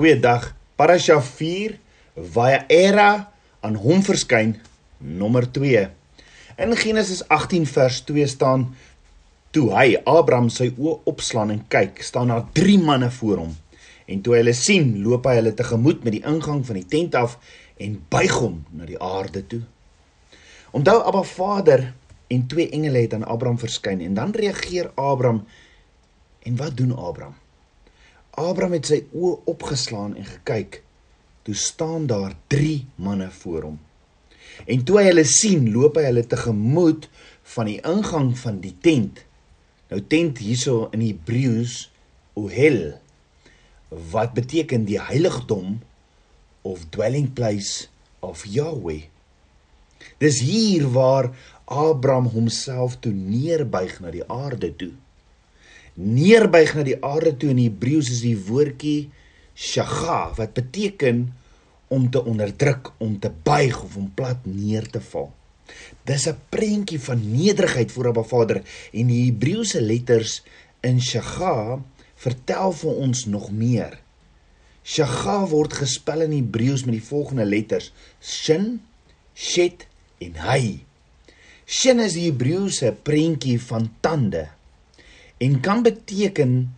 Goeiedag. Parasha 4 Vaera aan hom verskyn nommer 2. In Genesis 18 vers 2 staan toe hy Abraham sy oë opslaan en kyk, staan daar drie manne voor hom. En toe hy hulle sien, loop hy hulle tegemoet met die ingang van die tent af en buig hom na die aarde toe. Onthou Abba Vader en twee engele het aan Abraham verskyn en dan reageer Abraham en wat doen Abraham? Abraham het sy oë opgeslaan en gekyk. Toe staan daar 3 manne voor hom. En toe hy hulle sien, loop hy hulle tegemoet van die ingang van die tent. Nou tent hierso in Hebreëus ohel wat beteken die heiligdom of dwelling place of Yahweh. Dis hier waar Abraham homself toe neerbuig na die aarde toe neerbuig na die aarde toe in Hebreëus is die woordjie shaga wat beteken om te onderdruk, om te buig of om plat neer te val. Dis 'n prentjie van nederigheid voor Abba Vader en die Hebreëse letters in shaga vertel vir ons nog meer. Shaga word gespel in Hebreëus met die volgende letters: shin, shet en hay. Shin is die Hebreëse prentjie van tande en kan beteken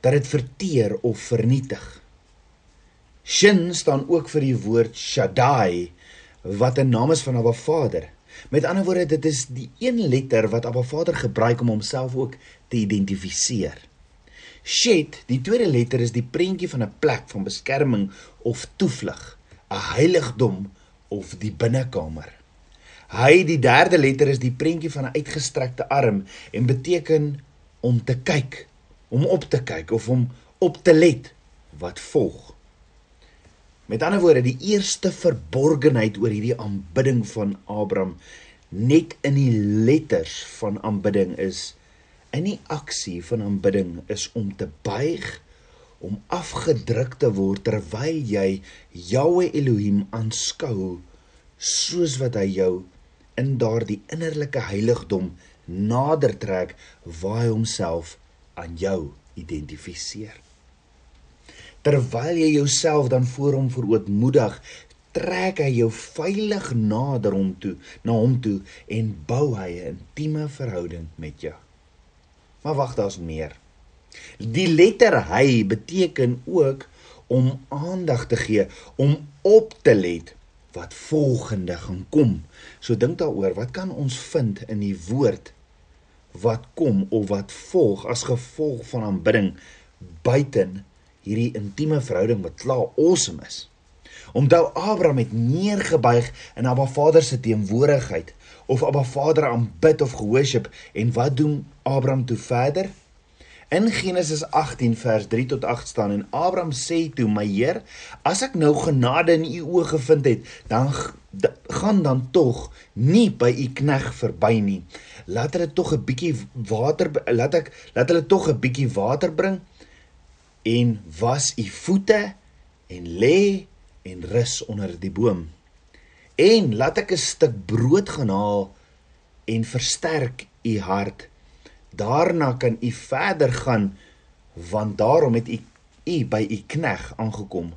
dat dit verteer of vernietig. Shin staan ook vir die woord Shaddai wat 'n naam is van Abba Vader. Met ander woorde, dit is die een letter wat Abba Vader gebruik om homself ook te identifiseer. Shet, die tweede letter is die prentjie van 'n plek van beskerming of toevlug, 'n heiligdom of die binnekamer. Hy die derde letter is die prentjie van 'n uitgestrekte arm en beteken om te kyk, om op te kyk of om op te let wat volg. Met ander woorde, die eerste verborgenheid oor hierdie aanbidding van Abraham net in die letters van aanbidding is in die aksie van aanbidding is om te buig om afgedruk te word terwyl jy Jahwe Elohim aanskou soos wat hy jou in daardie innerlike heiligdom nader trek waar hy homself aan jou identifiseer. Terwyl jy jouself dan voor hom verootmoedig, trek hy jou veilig nader hom toe, na hom toe en bou hy 'n intieme verhouding met jou. Maar wag, daar's meer. Die letter hy beteken ook om aandag te gee, om op te let wat volgende gaan kom. So dink daaroor, wat kan ons vind in die woord wat kom of wat volg as gevolg van aanbidding buiten hierdie intieme verhouding wat klaar awesome is. Onthou Abraham het neergebuig in Abba Vader se teenwoordigheid of Abba Vader aanbid of gehoorship en wat doen Abraham toe verder? In Genesis 18 vers 3 tot 8 staan en Abraham sê toe: "My Heer, as ek nou genade in u oë gevind het, dan gaan dan tog nie by u knegg verby nie. Laat hulle tog 'n bietjie water laat ek laat hulle tog 'n bietjie water bring en was u voete en lê en rus onder die boom. En laat ek 'n stuk brood gaan haal en versterk u hart." Daarna kan u verder gaan want daarom het u u by u knegg aangekom.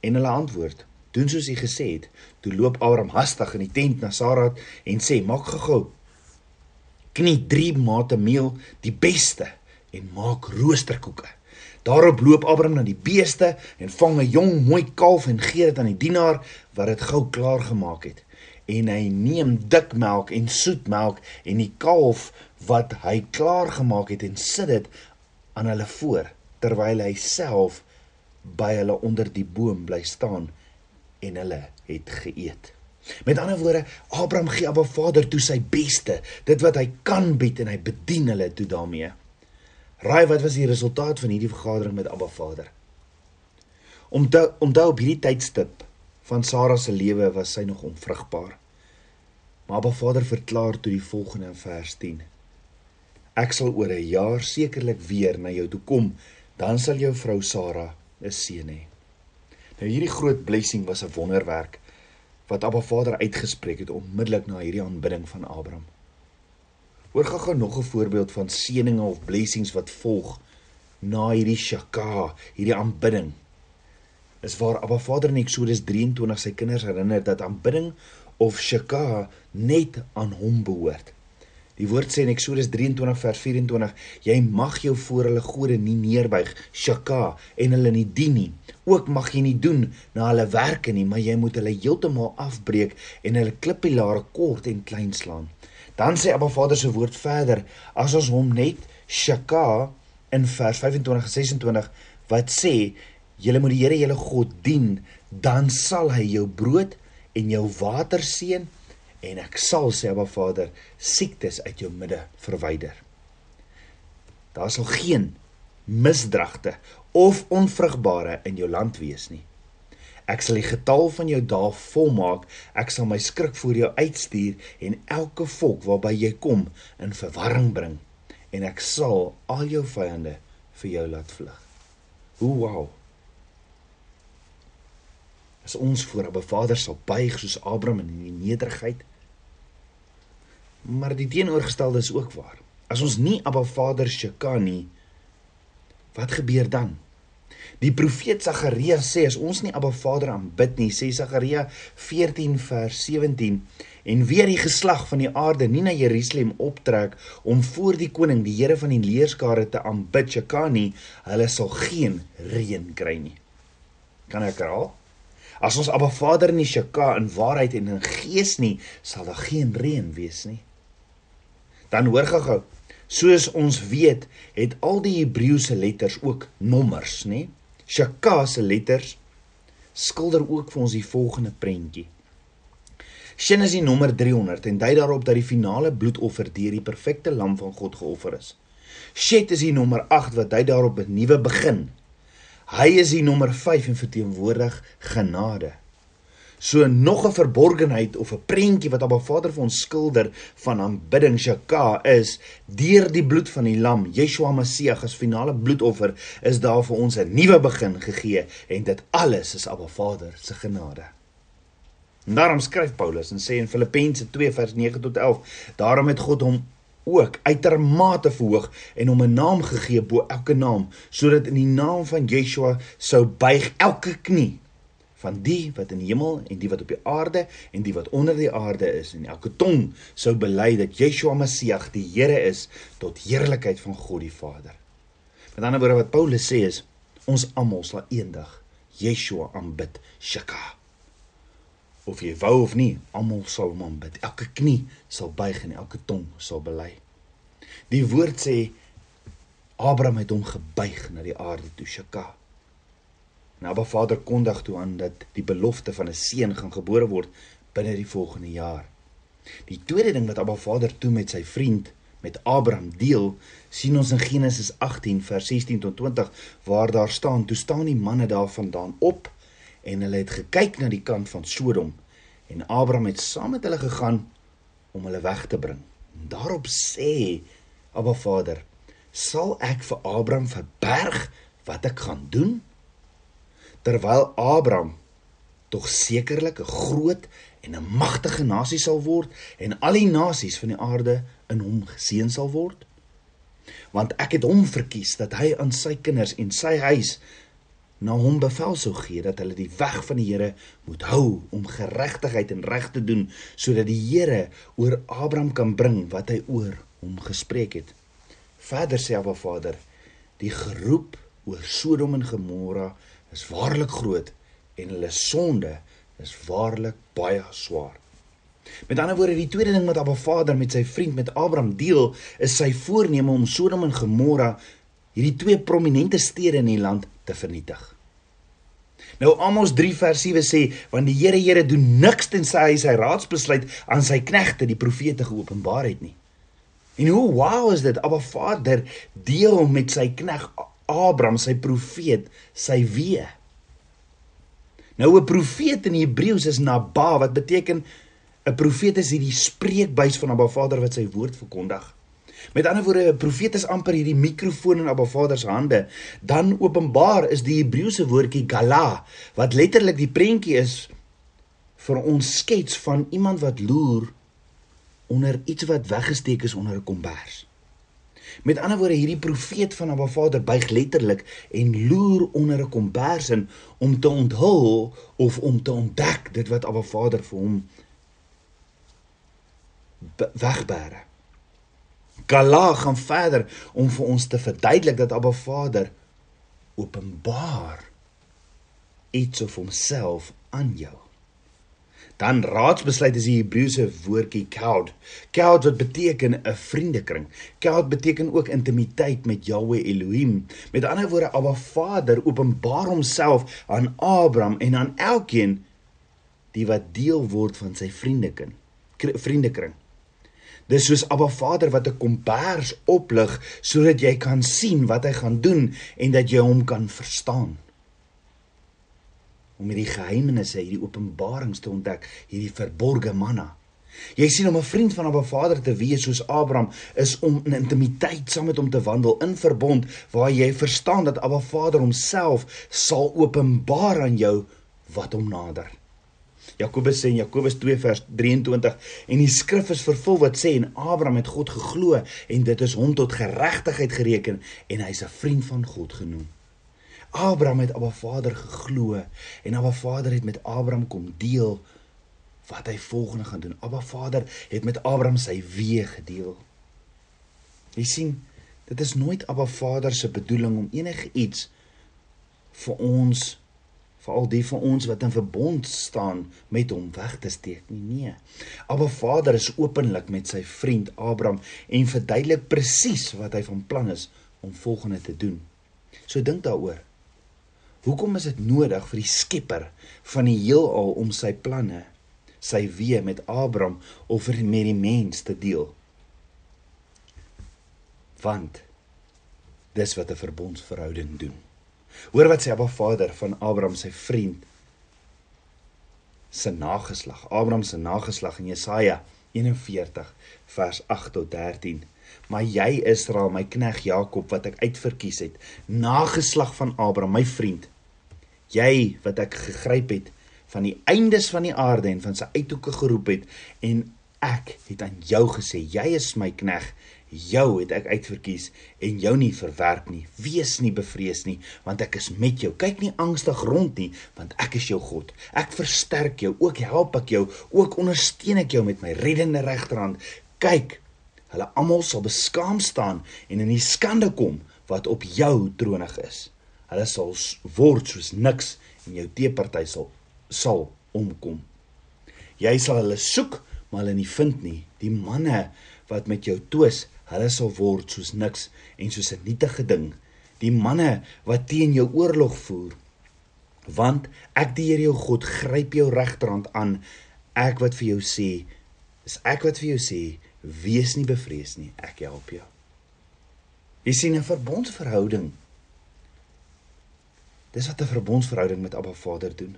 En hulle antwoord: Doen soos u gesê het. Toe loop Abraham hastig in die tent na Sara en sê: Maak gou-gou. Knie 3 mate meel, die beste en maak roosterkoeke. Daarop loop Abraham na die beeste en vang 'n jong mooi kalf en gee dit aan die dienaar wat dit gou klaar gemaak het en hy neem dik melk en soet melk en die kalf wat hy klaar gemaak het en sit dit aan hulle voor terwyl hy self by hulle onder die boom bly staan en hulle het geëet. Met ander woorde, Abraham gee Abba Vader toe sy beste, dit wat hy kan bied en hy bedien hulle toe daarmee. Raai wat was die resultaat van hierdie vergadering met Abba Vader? Om te onthou op hierdie tydstip van Sara se lewe was sy nog onvrugbaar. Maar Abba Vader verklaar toe die volgende in vers 10. Ek sal oor 'n jaar sekerlik weer na jou toe kom, dan sal jou vrou Sara 'n seun hê. Nou hierdie groot blessing was 'n wonderwerk wat Abba Vader uitgespreek het onmiddellik na hierdie aanbidding van Abraham. Hoor gou-gou nog 'n voorbeeld van seëninge of blessings wat volg na hierdie shaka, hierdie aanbidding. Is waar Abba Vader in Eksodus 23 sy kinders herinner dat aanbidding of shaka net aan hom behoort. Die woord sê in Eksodus 23 vers 24: Jy mag jou voor hulle gode nie neerbuig, shaka, en hulle nie dien nie. Ook mag jy nie doen na hulle werke nie, maar jy moet hulle heeltemal afbreek en hulle klippilare kort en klein slaan. Dan sê Abba Vader se woord verder: As ons hom net shaka in vers 25 en 26 wat sê julle moet die Here julle God dien, dan sal hy jou brood en jou water seën en ek sal sê Abba Vader siektes uit jou midde verwyder. Daar sal geen misdragte of onvrugbare in jou land wees nie. Ek sal die getal van jou dae volmaak. Ek sal my skrik voor jou uitstuur en elke volk waarby jy kom in verwarring bring en ek sal al jou vyande vir jou laat vlug. Hoe wow. As ons voor 'n Vader sal buig soos Abraham in die nederigheid Maar die teenoorgestelde is ook waar. As ons nie Abba Vader Shekan nie, wat gebeur dan? Die profeet Sagaria sê as ons nie Abba Vader aanbid nie, sê Sagaria 14 vers 17 en weer die geslag van die aarde nie na Jerusalem optrek om voor die koning die Here van die leerskare te aanbid Shekan nie, hulle sal geen reën kry nie. Kan ek herhaal? As ons Abba Vader nie Sheka in waarheid en in gees nie, sal daar geen reën wees nie dan hoor gou-gou. Soos ons weet, het al die Hebreëse letters ook nommers, nê? Shaka se letters skilder ook vir ons die volgende prentjie. Shin is die nommer 300 en dui daarop dat die finale bloedoffer deur die perfekte lam van God geoffer is. Shet is die nommer 8 wat dui daarop 'n nuwe begin. Hy is die nommer 5 en verteenwoordig genade. So nog 'n verborgenheid of 'n prentjie wat Abba Vader vir ons skilder van aanbidding Shaka is deur die bloed van die lam Yeshua Messie as finale bloedoffer is daar vir ons 'n nuwe begin gegee en dit alles is Abba Vader se genade. En daarom skryf Paulus en sê in Filippense 2 vers 9 tot 11 daarom het God hom ook uitermate verhoog en hom 'n naam gegee bo elke naam sodat in die naam van Yeshua sou buig elke knie van die wat in die hemel en die wat op die aarde en die wat onder die aarde is en elke tong sou bely dat Yeshua Messie die Here is tot heerlikheid van God die Vader. Met ander woorde wat Paulus sê is ons almal sal eendag Yeshua aanbid, Shaka. Of jy wou of nie, almal sal hom aanbid. Elke knie sal buig en elke tong sal bely. Die woord sê Abraham het hom gebuig na die aarde toe, Shaka. En Abba Vader kondig toe aan dat die belofte van 'n seun gaan gebore word binne die volgende jaar. Die tweede ding wat Abba Vader toe met sy vriend met Abraham deel, sien ons in Genesis 18 vers 16 tot 20 waar daar staan: "Toe staan die manne daarvandaan op en hulle het gekyk na die kant van Sodom en Abraham het saam met hulle gegaan om hulle weg te bring." En daarop sê Abba Vader: "Sal ek vir Abraham verberg wat ek gaan doen?" Terwyl Abraham tog sekerlik 'n groot en 'n magtige nasie sal word en al die nasies van die aarde in hom geseën sal word want ek het hom verkies dat hy aan sy kinders en sy huis na hom bevel sou gee dat hulle die weg van die Here moet hou om geregtigheid en reg te doen sodat die Here oor Abraham kan bring wat hy oor hom gespreek het. Verder sê Abba Vader, die geroep oor Sodom en Gomorra is waarlik groot en hulle sonde is waarlik baie swaar. Met ander woorde, die tweede ding wat Abba Vader met sy vriend met Abraham deel, is sy voorneme om Sodom en Gomorra, hierdie twee prominente stede in die land te vernietig. Nou Amos 3 vers 7 sê, want die Here Here doen niks tensy hy sy raadsbesluit aan sy knegte die profete geopenbaar het nie. En hoe wow is dit? Abba Vader deel met sy knegt Abraham, sy profeet, sy wee. Nou 'n profeet in Hebreëus is naba wat beteken 'n profeet is hierdie spreekbuis van Abba Vader wat sy woord verkondig. Met ander woorde 'n profeet is amper hierdie mikrofoon in Abba Vader se hande. Dan openbaar is die Hebreëse woordjie gala wat letterlik die prentjie is vir ons skets van iemand wat loer onder iets wat weggesteek is onder 'n kombers. Met ander woorde, hierdie profeet van Abba Vader buig letterlik en loer onder 'n kombers in om te onthul of om te ontdek dit wat Abba Vader vir hom wegbere. Gala gaan verder om vir ons te verduidelik dat Abba Vader openbaar iets of homself aan jou. Dan raadsbesluit is die Hebreëse woordjie kaud. Kaud wat beteken 'n vriendekring. Kaud beteken ook intimiteit met Yahweh Elohim. Met ander woorde, Abba Vader openbaar homself aan Abraham en aan elkeen die wat deel word van sy vriendekring. Vriendekring. Dis soos Abba Vader wat 'n kombers oplig sodat jy kan sien wat hy gaan doen en dat jy hom kan verstaan om hierdie geheimenisse, hierdie openbarings te ontdek, hierdie verborgde manna. Jy sien om 'n vriend van 'n Vader te wees soos Abraham is om in intimiteit saam met hom te wandel in verbond waar jy verstaan dat Abba Vader homself sal openbaar aan jou wat hom nader. Jakobus sê in Jakobus 2 vers 23 en die skrif is vervul wat sê en Abraham het God geglo en dit is hom tot geregtigheid gereken en hy's 'n vriend van God genoem. Abraham het Abba Vader geglo en Abba Vader het met Abraham kom deel wat hy volgende gaan doen. Abba Vader het met Abraham sy weë gedeel. Jy sien, dit is nooit Abba Vader se bedoeling om enige iets vir ons veral die van ons wat in verbond staan met hom weg te steek nie. Nee. Abba Vader is openlik met sy vriend Abraham en verduidelik presies wat hy van plan is om volgende te doen. So dink daaroor. Hoekom is dit nodig vir die Skepper van die heelal om sy planne, sy weë met Abraham of met die mens te deel? Want dis wat 'n verbondsverhouding doen. Hoor wat sê Abba Vader van Abraham se vriend se nageslag. Abraham se nageslag in Jesaja 41 vers 8 tot 13 maar jy Israel my knegg Jakob wat ek uitverkies het nageslag van Abraham my vriend jy wat ek gegryp het van die eindes van die aarde en van sy uithoeke geroep het en ek het aan jou gesê jy is my knegg jou het ek uitverkies en jou nie verwerp nie wees nie bevrees nie want ek is met jou. Kyk nie angstig rond nie want ek is jou God. Ek versterk jou ook help ek jou ook ondersteun ek jou met my reddende regterhand. Kyk hulle almal sal beskaam staan en in die skande kom wat op jou tronig is hulle sal word soos niks en jou teeparty sal sal omkom. Jy sal hulle soek, maar hulle nie vind nie. Die manne wat met jou twis, hulle sal word soos niks en soos 'n nietige ding. Die manne wat teen jou oorlog voer. Want ek die Here jou God gryp jou regterhand aan. Ek wat vir jou sê, is ek wat vir jou sê, wees nie bevrees nie, ek help jou. Jy sien 'n verbondsverhouding Dis wat 'n verbondsverhouding met Abba Vader doen.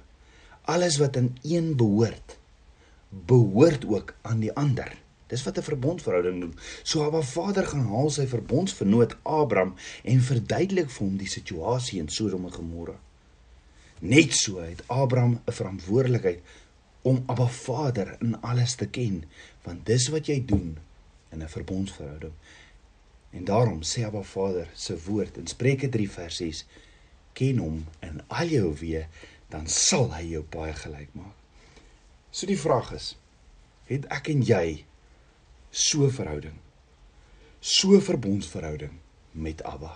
Alles wat in een behoort, behoort ook aan die ander. Dis wat 'n verbondsverhouding doen. So Abba Vader gaan haal sy verbondsvernoot Abraham en verduidelik vir hom die situasie in Sodom en Gomorra. Net so het Abraham 'n verantwoordelikheid om Abba Vader in alles te ken, want dis wat jy doen in 'n verbondsverhouding. En daarom sê Abba Vader se woord in Spreuke 3 vers 6 ken hom in al jou weë, dan sal hy jou baie gelyk maak. So die vraag is, het ek en jy so verhouding, so verbondsverhouding met Abba?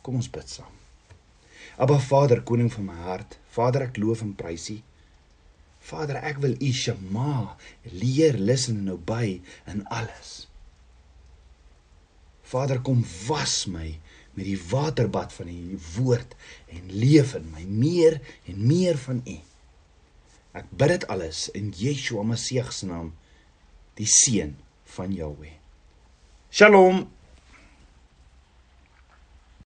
Kom ons bid saam. Abba Vader, koning van my hart, Vader, ek loof en prys U. Vader, ek wil U Shema leer, listen en obey in alles. Vader, kom was my met die waterbad van u woord en leef in my meer en meer van u. Ek bid dit alles in Yeshua Messie se naam, die seun van Jahweh. Shalom.